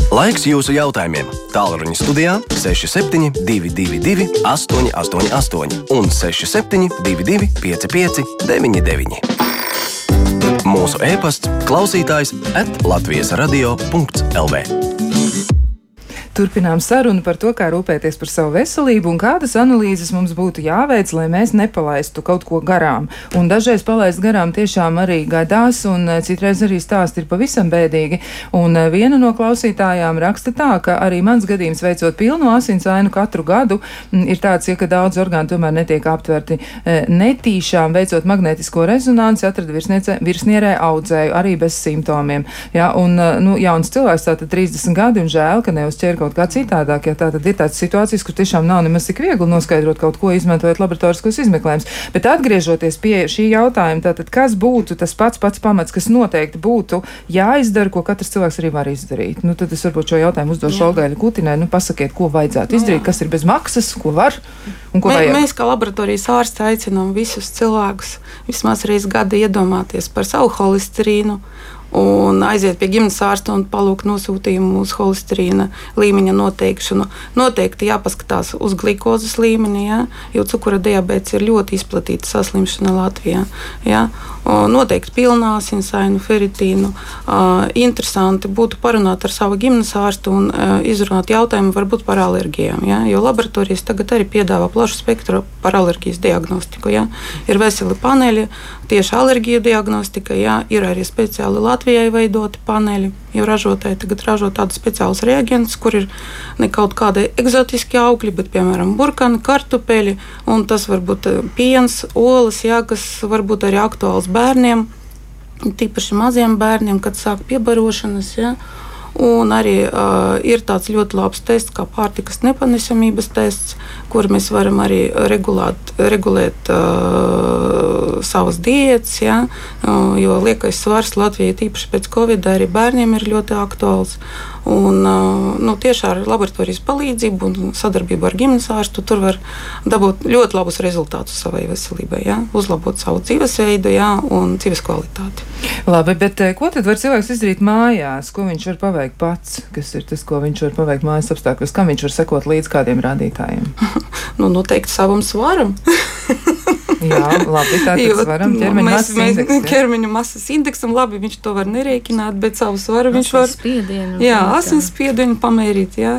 Laiks jūsu jautājumiem. Tālruņa studijā 6722, 888, un 6722, 55, 99. Mūsu e-pasts, klausītājs, atlatvijas radio.lv. Turpinām sarunu par to, kā rūpēties par savu veselību un kādas analīzes mums būtu jāveic, lai mēs nepalaistu kaut ko garām. Un dažreiz palaist garām tiešām arī gadās, un eh, citreiz arī stāsti ir pavisam bēdīgi. Un eh, viena no klausītājām raksta tā, ka arī mans gadījums veicot pilnu asinsainu katru gadu mm, ir tāds, ja, ka daudz orgānu tomēr netiek aptverti eh, netīšām, veicot magnētisko rezonanci, atrada virsnierē audzēju arī bez simptomiem. Ja, un, nu, jauns cilvēks, tātad 30 gadi, un žēl, ka neuzķēra kaut kā citādāk. Ja tā tad ir tādas situācijas, kur tiešām nav nemaz tik viegli noskaidrot kaut ko, izmantojot laboratoriskos izmeklējumus. Bet atgriežoties pie šī jautājuma, tātad kas būtu tas pats pats pamats, kas noteikti būtu jāizdara, ko katrs cilvēks arī var izdarīt? Nu, tad es varbūt šo jautājumu uzdošu Olgaļa Kutinai. Nu, pasakiet, ko vajadzētu nu, izdarīt, kas ir bez maksas, ko var un ko Mē, vajag. Mēs kā laboratorijas ārsti aicinām visus cilvēkus vismaz reizi gada iedomāties par savu holesterīnu un aiziet pie ģimenes ārsta un palūgt nosūtījumu uz holesterīna līmeņa noteikšanu. Noteikti jāpaskatās uz glukozes līmeni, ja, jo cukura diabetes ir ļoti izplatīta saslimšana Latvijā. Ja. Noteikti pilnā asinsainu, feritīnu. Interesanti būtu parunāt ar savu ģimenes ārstu un izrunāt jautājumu varbūt par alerģijām. Ja, jo laboratorijas tagad arī piedāvā plašu spektru par alerģijas diagnostiku. Ja. Ir veseli paneļi tieši alerģiju diagnostika, ja. ir arī speciāli Latvijai veidoti paneļi, jo ražotāji tagad ražo tādus speciālus reagentus, kur ir ne kaut kādi eksotiski augļi, bet piemēram burkāni, kartupeļi, un tas var būt eh, piens, olas, jā, kas var būt arī aktuāls bērniem, tīpaši maziem bērniem, kad sāk piebarošanas. Jā. Un arī uh, ir tāds ļoti labs tests, kā pārtikas nepanesamības tests, kur mēs varam arī regulēt, regulēt uh, savas diētas. Ja? Uh, jo liekais svars Latvijai, tīpaši pēc Covid, arī bērniem ir ļoti aktuāls. Un, nu, tieši ar laboratorijas palīdzību un sadarbību ar ģimenes ārstu tur var dabūt ļoti labus rezultātus savai veselībai, ja? uzlabot savu dzīvesveidu ja? un dzīves kvalitāti. Labi, bet ko tad var cilvēks izdarīt mājās? Ko viņš var paveikt pats? Kas ir tas, ko viņš var paveikt mājas apstākļos? Kam viņš var sekot līdz kādiem rādītājiem? nu, noteikti savam svaram. Jā, labi, tā tad varam ķermeņa masas indeksu. Ja? Ķermeņa masas indeksam, labi, viņš to var nerēķināt, bet savu svaru viņš var. Spiedienu, jā, asins spiedienu pamērīt, jā.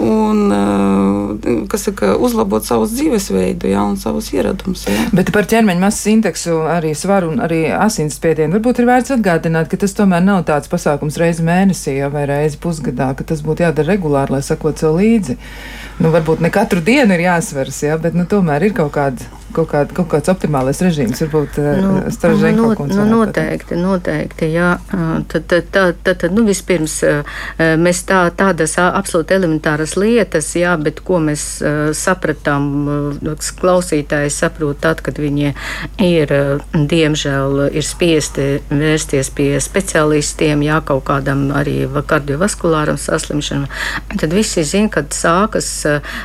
Un, kas saka, uzlabot savus dzīvesveidu, jā, un savus ieradumus. Bet par ķermeņa masas indeksu, arī svaru un arī asinsspiedienu varbūt ir vērts atgādināt, ka tas tomēr nav tāds pasākums reizi mēnesī jā, vai reizi pusgadā, ka tas būtu jādara regulāri, lai sakot sev līdzi. Nu, varbūt ne katru dienu ir jāsveras, jā, bet nu, tomēr ir kaut kāda kaut, kād, kaut kāds optimālais režīms, varbūt eh, nu, stražēji nu, kaut nu, noteikti, noteikti, jā. Tad, tad, tad, tad nu, vispirms mēs tā, tādas absolūti elementāras lietas, jā, bet ko mēs sapratām, klausītāji saprot tad, kad viņi ir, diemžēl, ir spiesti vērsties pie specialistiem, jā, kaut kādam arī kardiovaskulāram saslimšanam, tad visi zina, kad sākas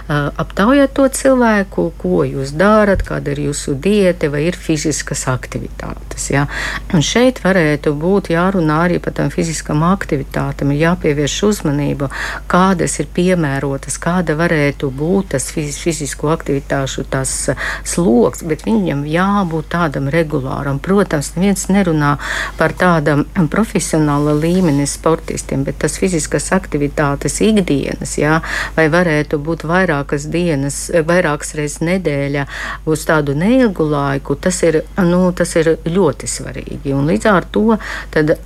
aptaujāt to cilvēku, ko jūs darat, kā kāda ir jūsu diēta vai ir fiziskas aktivitātes. Ja? Un šeit varētu būt jārunā arī par tām fiziskām aktivitātēm, ir jāpievērš uzmanība, kādas ir piemērotas, kāda varētu būt tas fizisko aktivitāšu tas sloks, bet viņam jābūt tādam regulāram. Protams, neviens nerunā par tādam profesionāla līmeņa sportistiem, bet tas fiziskas aktivitātes ikdienas, jā, vai varētu būt vairākas dienas, vairākas reizes nedēļā uz tādu neilgu laiku, tas ir, nu, tas ir ļoti svarīgi. Un līdz ar to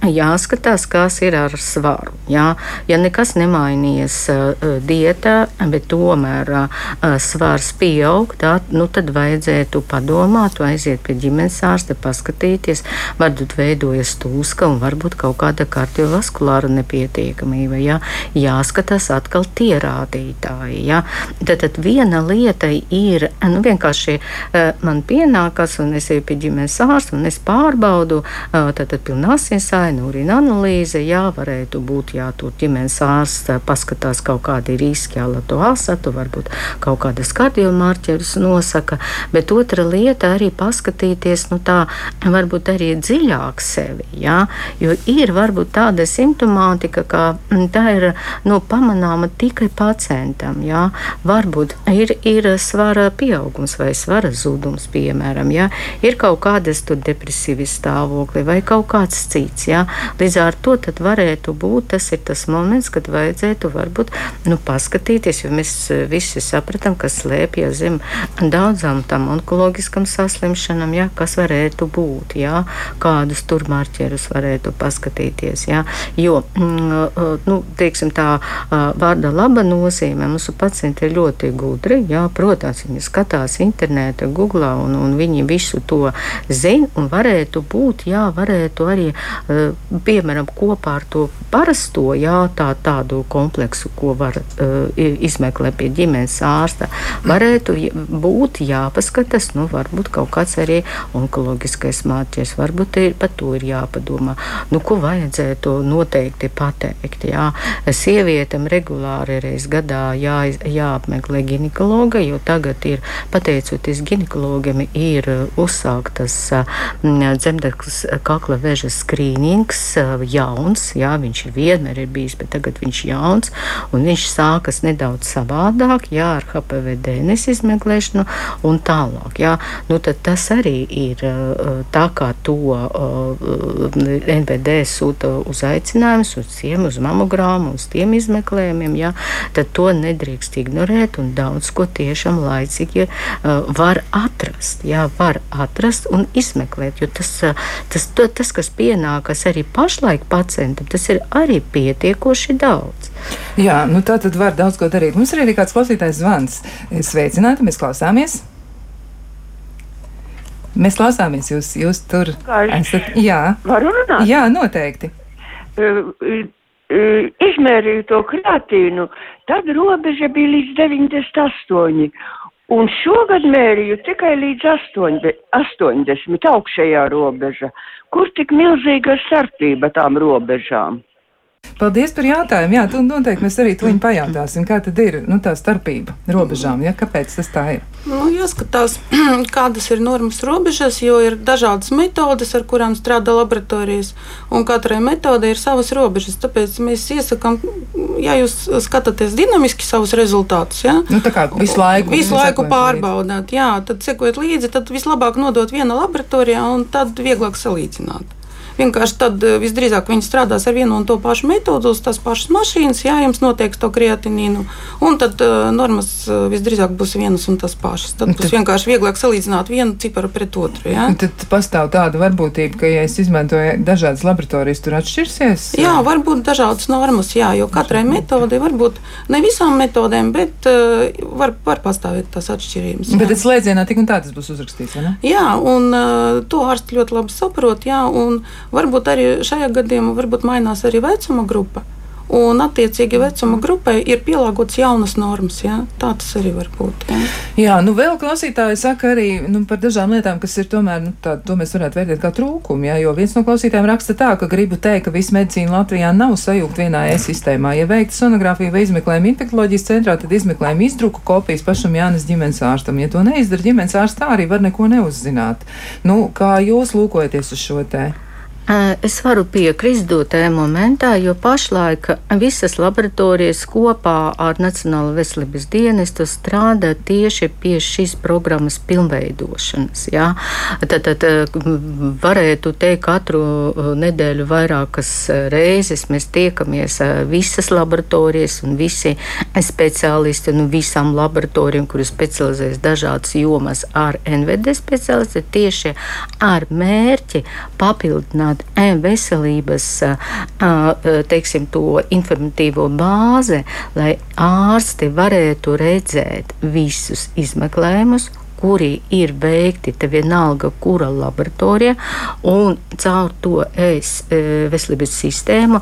jāskatās, kas ir ar svaru. Jā. Ja nekas nemainījies uh, diētā, bet tomēr svars pieaug, tā, nu, tad vajadzētu padomāt, aiziet pie ģimenes ārsta, paskatīties, varbūt veidojas tūska un varbūt kaut kāda kardiovaskulāra nepietiekamība. Jā. Jāskatās atkal tie rādītāji. Jā. Tad, tad viena lieta ir nu, vienkārši man pienākas, un es eju pie ģimenes ārsta, un es pārbaudu, eh, tad pilnā asinsāina, urīna analīze, jā, varētu būt, jā, tur ģimenes ārsts paskatās kaut kādi riski, jā, to asatu, varbūt kaut kādas kardiomārķerus nosaka, bet otra lieta arī paskatīties, nu tā, varbūt arī dziļāk sevi, jā, jo ir varbūt tāda simptomātika, ka mm, tā ir, nu, pamanāma tikai pacientam, jā, varbūt ir, ir svara pieaugums vai svara zudums, piemēram, ja? ir kaut kādas depresīvas stāvokļi vai kaut kāds cits. Ja? Līdz ar to varētu būt tas ir tas moments, kad vajadzētu varbūt nu, paskatīties, jo mēs eh, visi sapratām, kas slēpjas zem daudzām tam onkoloģiskam saslimšanām, ja? kas varētu būt, ja? kādus tur marķerus varētu paskatīties. Ja? Jo, mm, eh, nu, teiksim, tā eh, vārda laba nozīme mūsu pacienti ir ļoti gudri. Ja? Protams, viņi skatās internetā, Google, un, un viņi visu to zina. Varētu būt, jā, varētu arī, piemēram, kopā ar to parasto, jā, tā, tādu kompleksu, ko var uh, izmeklēt pie ģimenes ārsta, varētu būt jāpaskatās, nu, varbūt kaut kāds arī onkoloģiskais mācības, varbūt ir, par to ir jāpadomā. Nu, ko vajadzētu noteikti pateikt? Jā. Sievietam regulāri reiz gadā jā, jāapmeklē ginekologa, jo tagad ir pateicoties ginekologiem ir uzsāktas dzemdeklis kakla vēža skrīnings, jauns, jā, viņš vienmēr ir bijis, bet tagad viņš ir jauns, un viņš sākas nedaudz savādāk, jā, ar HPV DNS izmeklēšanu un tālāk, jā. Nu, tas arī ir tā, kā to NVD sūta uz aicinājumus, uz ciem, uz mamogrāmu, uz tiem izmeklējumiem, jā, tad to nedrīkst ignorēt un daudz ko tiešām laicīgi uh, var atrast. Jā, var atrast un izmeklēt, jo tas, uh, tas, to, tas kas pienākas arī pašlaik pacientam, tas ir arī pietiekoši daudz. Jā, nu tā tad var daudz ko darīt. Mums ir arī kāds klausītājs zvans. Sveicināti, mēs klausāmies! Mēs klausāmies, jūs, jūs tur esat. Jā, varu runāt? Jā, noteikti. Uh, uh, izmērīju to krātīnu, tad robeža bija līdz 98. Un šogad mērīju tikai līdz 80, augšējā robeža. Kur tik milzīga starpība tām robežām? Paldies par jautājumu. Jā, tu noteikti mēs arī to pajautāsim, kā tad ir nu, tā starpība robežām. Ja? Kāpēc tas tā ir? Nu, jāskatās, kādas ir normas robežas, jo ir dažādas metodes, ar kurām strādā laboratorijas, un katrai metodei ir savas robežas. Tāpēc mēs iesakām, ja jūs skatāties dinamiski savus rezultātus, ja? nu, visu laiku, visu laiku pārbaudāt, jā, tad sekot līdzi, tad vislabāk nodot viena laboratorijā un tad vieglāk salīdzināt. Vienkārši tad eh, visdrīzāk viņi strādās ar vienu un to pašu metodu, uz tās pašas mašīnas, jā, jums noteiks to kreatinīnu, un tad uh, normas uh, visdrīzāk būs vienas un tas pašas. Tad būs vienkārši vieglāk salīdzināt vienu ciparu pret otru. Jā. Tad pastāv tāda varbūtība, ka, ja es izmantoju dažādas laboratorijas, tur atšķirsies? Jā, var būt dažādas normas, jā, jo katrai metodei var būt ne visām metodēm, bet uh, var, var pastāvēt tās atšķirības. Jā. Bet tas slēdzienā tik un tā tas būs uzrakstīts, vai ne? Jā, un uh, to ārsti ļoti labi saprot, jā, un Varbūt arī šajā gadījumā mainās arī vecuma grupa. Un, attiecīgi, vecuma grupai ir pielāgotas jaunas normas. Jā? Tā tas arī var būt. Jā, jā nu vēl klausītāji saka arī nu, par dažām lietām, kas ir tomēr, nu, tā, to mēs varētu vērtēt kā trūkumu. Jā? Jo viens no klausītājiem raksta tā, ka gribu teikt, ka visa medicīna Latvijā nav sajūgta vienā e-sistēmā. Ja veikta sonogrāfija vai izmeklējuma infektuoloģijas centrā, tad izmeklējuma izdruku kopijas pašam Jānis ģimenes ārstam. Ja to neizdara ģimenes ārsts, tā arī var neko neuzzināt. Nu, kā jūs lūkojaties uz šo tēmu? Es varu piekrist dotajā momentā, jo pašlaik visas laboratorijas kopā ar Nacionālo veselības dienestu strādā tieši pie šīs programmas pilnveidošanas. Jā. Tad, tad varētu teikt, katru nedēļu vairākas reizes mēs tiekamies visas laboratorijas un visi speciālisti no visām laboratorijām, kuras specializējas dažādas jomas ar NVD speciālisti, tieši ar mērķi papildināt e-veselības teiksim, informatīvo bāzi, lai ārsti varētu redzēt visus izmeklējumus, kuri ir veikti te vienalga, kura laboratorija, un caur to es veselības sistēmu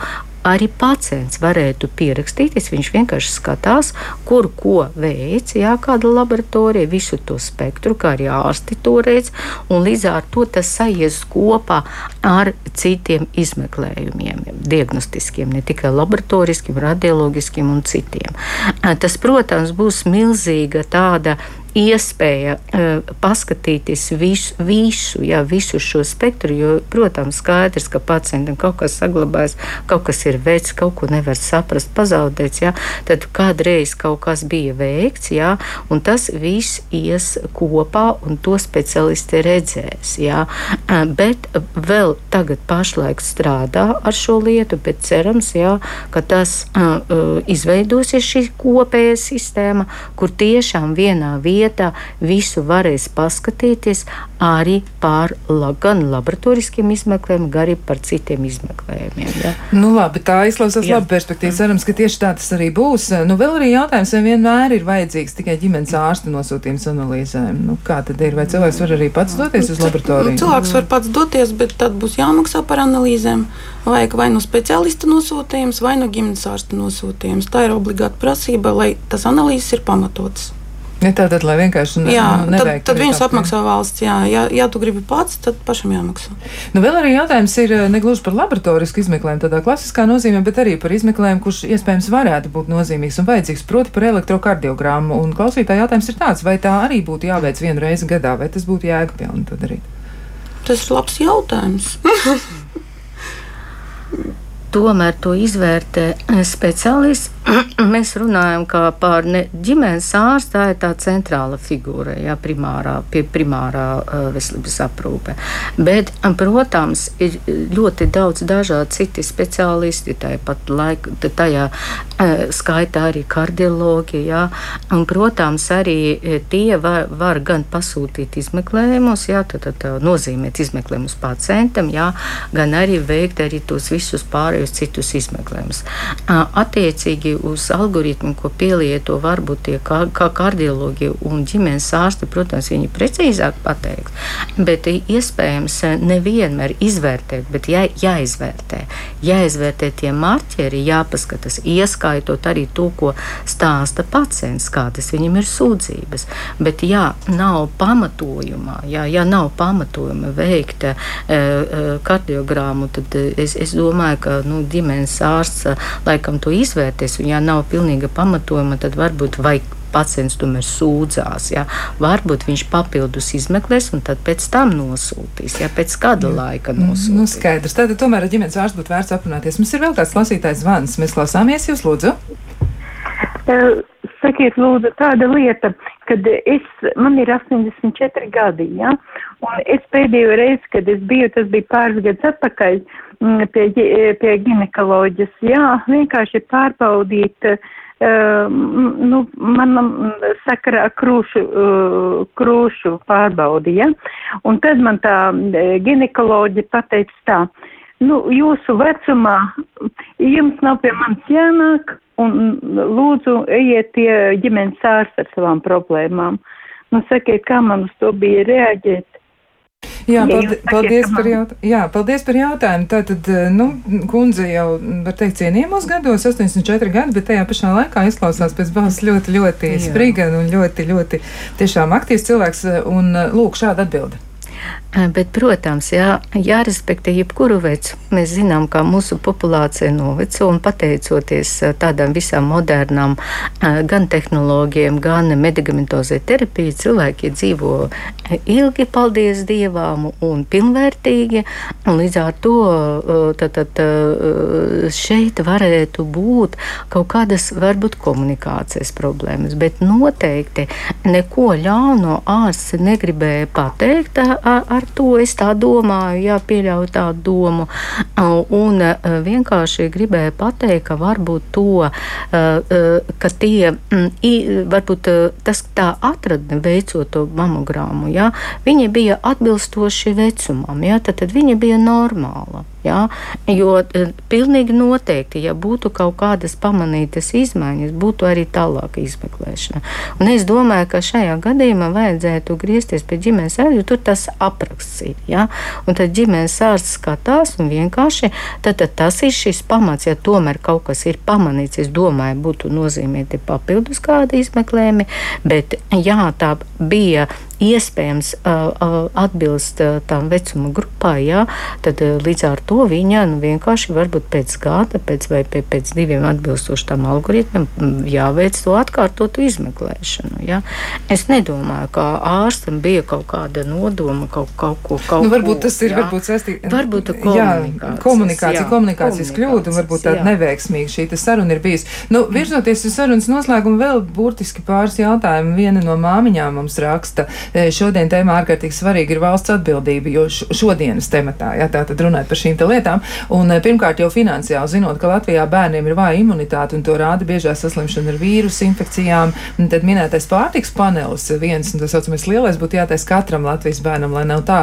arī pacients varētu pierakstīties. Viņš vienkārši skatās, kur ko veic, jā, kāda laboratorija, visu to spektru, kā arī ārsti to redz, un līdz ar to tas sajies kopā ar citiem izmeklējumiem, diagnostiskiem, ne tikai laboratoriskiem, radiologiskiem un citiem. Tas, protams, būs milzīga tāda iespēja uh, paskatīties visu, visu, jā, visu šo spektru. Jo, protams, skaidrs, ka pacientam kaut kas saglabājas, kaut kas ir veikts, kaut ko nevar saprast, pazaudēts. Jā, tad kādreiz kaut kas bija veikts, jā, un tas viss ies kopā, un to speciālisti redzēs. Jā. Uh, bet vēl tagad pašlaik strādā ar šo lietu, bet cerams, jā, ka tas uh, izveidosies šī kopējā sistēma, kur tiešām vienā vietā vietā visu varēs paskatīties arī par la, gan laboratoriskiem izmeklējumiem, gan arī par citiem izmeklējumiem. Ja? Nu, labi, tā izklausās labi perspektīva. Cerams, ka tieši tā tas arī būs. Nu, vēl arī jautājums, vai vienmēr ir vajadzīgs tikai ģimenes ārsta nosūtījums analīzēm. Nu, kā tad ir? Vai cilvēks var arī pats doties uz laboratoriju? Nu, cilvēks var pats doties, bet tad būs jāmaksā par analīzēm. Vajag vai nu no speciālista nosūtījums, vai no ģimenes ārsta nosūtījums. Tā ir obligāta prasība, lai tas analīzes ir pamatots. Ja tātad, lai vienkārši ne, jā, nu, tad, tad viņus apmaksā valsts. Jā, ja, ja tu gribi pats, tad pašam jāmaksā. Nu, vēl arī jautājums ir eh, ne gluži par laboratorisku izmeklējumu, tādā klasiskā nozīmē, bet arī par izmeklējumu, kurš iespējams varētu būt nozīmīgs un vajadzīgs, proti par elektrokardiogrammu. Un klausītāja jautājums ir tāds, vai tā arī būtu jāveic vienu reizi gadā, vai tas būtu jēgpilni to darīt? Tas ir labs jautājums. tomēr to izvērtē speciālists. Mēs runājam par ģimenes ārstu, tā ir tā centrāla figūra, jā, primārā, pie primārā uh, veselības aprūpe. Bet, protams, ir ļoti daudz dažādu citi speciālisti, tāpat laik, tajā skaitā arī kardiologi, jā, un, protams, arī tie var, var gan pasūtīt izmeklējumus, jā, tad, tad nozīmēt izmeklējumus pacientam, jā, gan arī veikt arī tos visus pārējos citus izmeklējumus. Attiecīgi uz algoritmu, ko pielieto varbūt tie kā, kā kardiologi un ģimenes ārsti, protams, viņi precīzāk pateiks, bet iespējams nevienmēr izvērtēt, bet jā, jāizvērtē. Jāizvērtē tie marķeri, jāpaskatās, ieskaitot arī to, ko stāsta pacients, kādas viņam ir sūdzības. Bet, ja nav pamatojumā, ja, ja nav pamatojuma veikt e, e, kardiogrammu, tad es, es domāju, ka nu, ģimenes ārsts laikam to izvērtēs ja nav pilnīga pamatojuma, tad varbūt vajag pacients tomēr sūdzās. Ja? Varbūt viņš papildus izmeklēs un tad pēc tam nosūtīs, ja pēc kāda laika nu, nosūtīs. Nu, skaidrs. Tad tomēr ar ģimenes ārstu būtu vērts aprunāties. Mums ir vēl kāds klausītājs zvans. Mēs klausāmies jūs, lūdzu. Sakiet, lūdzu, tāda lieta, kad es, man ir 84 gadi, ja, un es pēdējo reizi, kad es biju, tas bija pāris gadus atpakaļ, Mm, pie, pie ginekoloģijas. Jā, vienkārši pārbaudīt, uh, nu, manam sakarā krūšu, uh, krūšu pārbaudi, ja? Un tad man tā ginekoloģija pateica tā, nu, jūsu vecumā jums nav pie manis jānāk, un lūdzu ejiet pie ģimenes ārsta ar savām problēmām. Nu, sakiet, kā man uz to bija reaģēt? Jā, paldies, paldies, par jaut, jā, paldies par jautājumu. Tātad, eh, nu, kundze jau, var teikt, cienījamos gados, 84 gadi, bet tajā pašā laikā izklausās pēc balss ļoti, ļoti spriga un ļoti, ļoti tiešām aktīvs cilvēks. Un eh, lūk, šāda atbilde. Bet, protams, jā, jārespektē jebkuru vecu. Mēs zinām, ka mūsu populācija noveco un pateicoties tādām visām modernām gan tehnoloģijām, gan medicamentozē terapijai, cilvēki dzīvo ilgi, paldies Dievam, un pilnvērtīgi. Un līdz ar to tad, tad, šeit varētu būt kaut kādas varbūt komunikācijas problēmas, bet noteikti neko ļauno ārsts negribēja pateikt ar to es tā domāju, jā, pieļauju tādu domu. Un e, vienkārši gribēju pateikt, ka varbūt to, e, e, ka tie, varbūt tas tā atradne veicot to mamogrammu, jā, viņi bija atbilstoši vecumam, jā, tad, tad viņa bija normāla. Ja? Jo e, pilnīgi noteikti, ja būtu kaut kādas pamanītas izmaiņas, būtu arī tālāka izmeklēšana. Un es domāju, ka šajā gadījumā vajadzētu griezties pie ģimenes ārsta, jo tur tas apraksts ir. Ja? Un tad ģimenes ārsts skatās un vienkārši tad, tad tas ir šis pamats. Ja tomēr kaut kas ir pamanīts, es domāju, būtu nozīmēti papildus kādi izmeklējumi, bet jā, tā bija iespējams atbilst tam vecuma grupai, jā, tad līdz ar to viņa nu, vienkārši varbūt pēc gada, pēc vai pēc diviem atbilstoši tam algoritmam jāveic to atkārtotu izmeklēšanu. Jā. Es nedomāju, ka ārstam bija kaut kāda nodoma kaut, kaut ko. Kaut nu, varbūt tas ir jā. varbūt saistīts varbūt komunikācijas, komunikācija, jā, komunikācijas kļūda un varbūt tāda neveiksmīga šī saruna ir bijusi. Nu, virzoties uz sarunas noslēgumu vēl burtiski pāris jautājumu. Viena no māmiņām mums raksta. Šodien tēmā ārkārtīgi svarīga ir valsts atbildība, jo šodienas tematā, ja tā tad runājot par šīm lietām, un pirmkārt jau finansiāli zinot, ka Latvijā bērniem ir vāja imunitāte un to rāda biežā saslimšana ar vīrusu infekcijām, tad minētais pārtiks panelis viens, un tas saucamais lielais, būtu jātais katram Latvijas bērnam, lai nav tā,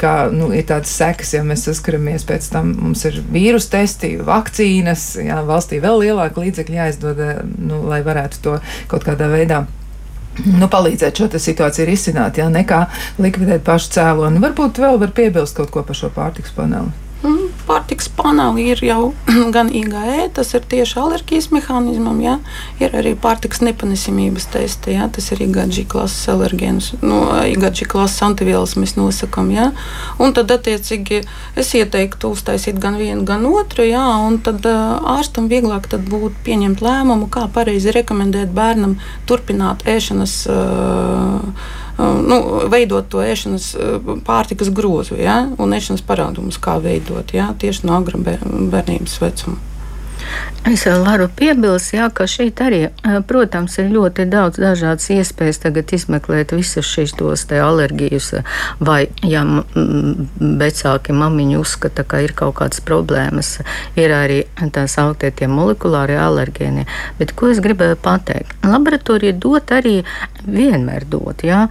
kā nu, ir tādas sekas, ja mēs saskaramies pēc tam, mums ir vīrusu testi, vakcīnas, jā, valstī vēl lielāka līdzekļa jāizdod, nu, lai varētu to kaut kādā veidā nu, palīdzēt šo situāciju risināt, ja nekā likvidēt pašu cēloni. Varbūt vēl var piebilst kaut ko par šo pārtiks paneli. Pārtiks paneli ir jau gan IgE, tas ir tieši alerģijas mehānismam, ja? ir arī pārtiks nepanesamības testi, ja? tas ir IgG klases alergēns, no nu, IgG klases antivielas mēs nosakām. Ja? Un tad, attiecīgi, es ieteiktu uztaisīt gan vienu, gan otru, ja? un tad ārstam vieglāk tad būtu pieņemt lēmumu, kā pareizi rekomendēt bērnam turpināt ēšanas. Uh, nu, veidot to ēšanas pārtikas grozu ja, un ēšanas parādumus, kā veidot ja, tieši no agra bērnības vecuma. Es varu piebilst, jā, ka šeit arī, protams, ir ļoti daudz dažādas iespējas tagad izmeklēt visas šīs tos alerģijas, vai, ja vecāki mamiņi uzskata, ka ir kaut kādas problēmas, ir arī tā sauktie tie molekulārie alergēni. Bet ko es gribēju pateikt? Laboratorija dot arī vienmēr dot jā,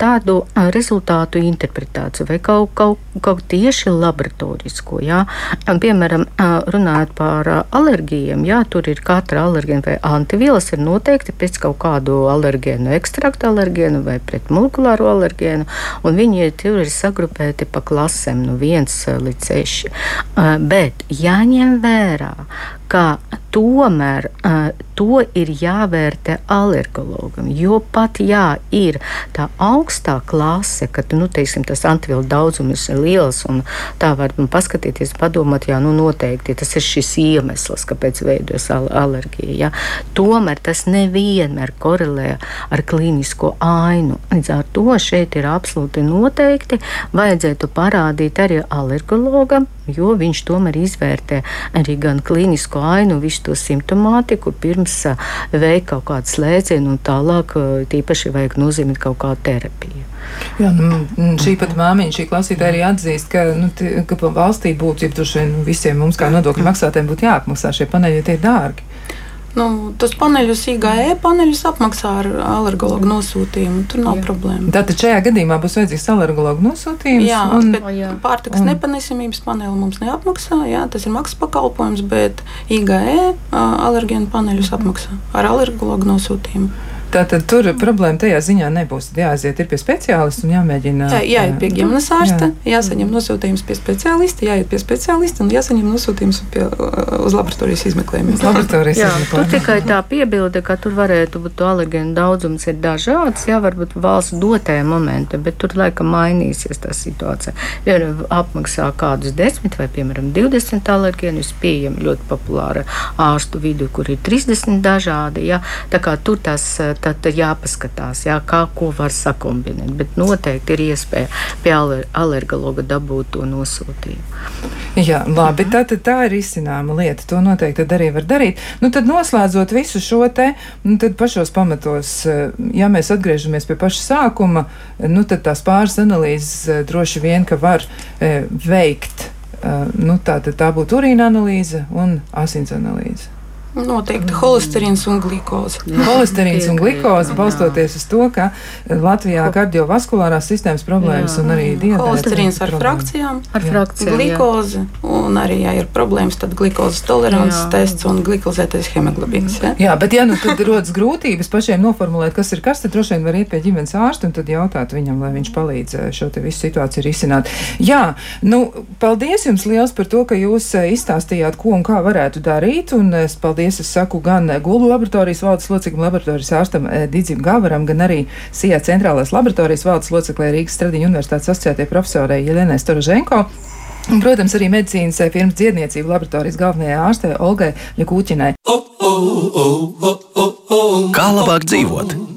tādu rezultātu interpretāciju vai kaut, kaut, kaut tieši laboratorisko. Jā. Piemēram, runājot par alerģijiem, jā, tur ir katra alergēna vai antivielas ir noteikti pēc kaut kādu alergēnu, ekstraktu alergēnu vai pretmolekulāro alergēnu, un viņi tur ir sagrupēti pa klasēm no 1 līdz 6. Bet jāņem vērā, ka tomēr uh, to ir jāvērtē alergologam. Jo pat ja ir tā augstā klase, ka nu, teiksim, tas antivielu daudzums ir liels, un tā var nu, paskatīties, padomāt, jā, nu, noteikti tas ir šis iemesls, kāpēc veidojas al alerģija. Ja? Tomēr tas nevienmēr korelē ar klīnisko ainu. Līdz ar to šeit ir absolūti noteikti vajadzētu parādīt arī alergologam, jo viņš tomēr izvērtē arī gan klīnisko ainu, visu to simptomātiku, pirms veikt kaut kādu slēdzienu un tālāk tīpaši vajag nozīmēt kaut kādu terapiju. Jā, nu, šī pat māmiņa, šī klausītāja arī atzīst, ka, nu, t, ka valstī būtu, ja vien visiem mums kā nodokļu maksātājiem būtu jāapmaksā šie paneļi, jo tie ir dārgi. Nu, tos paneļus, IGE paneļus apmaksā ar alergologu nosūtījumu. Tur nav jā. problēma. Tātad šajā gadījumā būs vajadzīgs alergologu nosūtījums. Jā, un, bet jā. pārtikas un... nepanesamības paneli mums neapmaksā. Jā, tas ir maksas pakalpojums, bet IGE alergēnu paneļus apmaksā ar alergologu nosūtījumu. Tātad tur problēma tajā ziņā nebūs. Jāaiziet pie speciālista un jāmēģina. Jā, jāiet pie ģimenes ārsta, jā. jāsaņem nosūtījums pie speciālista, jāiet pie speciālista un jāsaņem nosūtījums pie, uz laboratorijas izmeklējumiem. laboratorijas jā, tur tikai tā piebilde, ka tur varētu būt alergēnu daudzums ir dažāds, jā, varbūt valsts dotē momenta, bet tur laikam mainīsies tā situācija. Ja apmaksā kādus desmit vai, piemēram, 20 alergēnus pieejami ļoti populāra ārstu vidu, kur ir 30 dažādi, jā, tā kā tur tas tad jāpaskatās, jā, kā ko var sakombinēt. Bet noteikti ir iespēja pie alergologa dabūt to nosūtījumu. Jā, labi, tā, tā ir izcināma lieta. To noteikti arī var darīt. Nu, tad noslēdzot visu šo te, nu, tad pašos pamatos, ja mēs atgriežamies pie paša sākuma, nu, tad tās pāris analīzes droši vien, ka var e, veikt. Nu, tā, tā būtu urīna analīze un asins analīze. Noteikti holesterīns un glikoze. Holesterīns un glikoze balstoties uz to, ka Latvijā kardiovaskulārās sistēmas problēmas jā. un arī diabetes. Holesterīns ar problēma. frakcijām, ar frakcijām glikoze, jā. un arī, ja ir problēmas, tad glikozes tolerances jā. tests un glikozētais hemoglobīns. Ja? Jā, bet ja nu tad rodas grūtības pašiem noformulēt, kas ir kas, tad droši vien var iet pie ģimenes ārsta un tad jautāt viņam, lai viņš palīdz eh, šo te visu situāciju risināt. Jā, nu, paldies jums liels par to, ka jūs eh, izstāstījāt, ko un kā varētu darīt, un es paldies paldies. Es saku gan Gulu laboratorijas valdes loceklim, laboratorijas ārstam eh, Digim Gavaram, gan arī SIA centrālās laboratorijas valdes loceklē Rīgas Stradiņu universitātes asociētie profesorai Jelenai Storoženko. Un, protams, arī medicīnas eh, firmas dziedniecību laboratorijas galvenajai ārstei Olgai Ļakūķinai. Kā labāk dzīvot?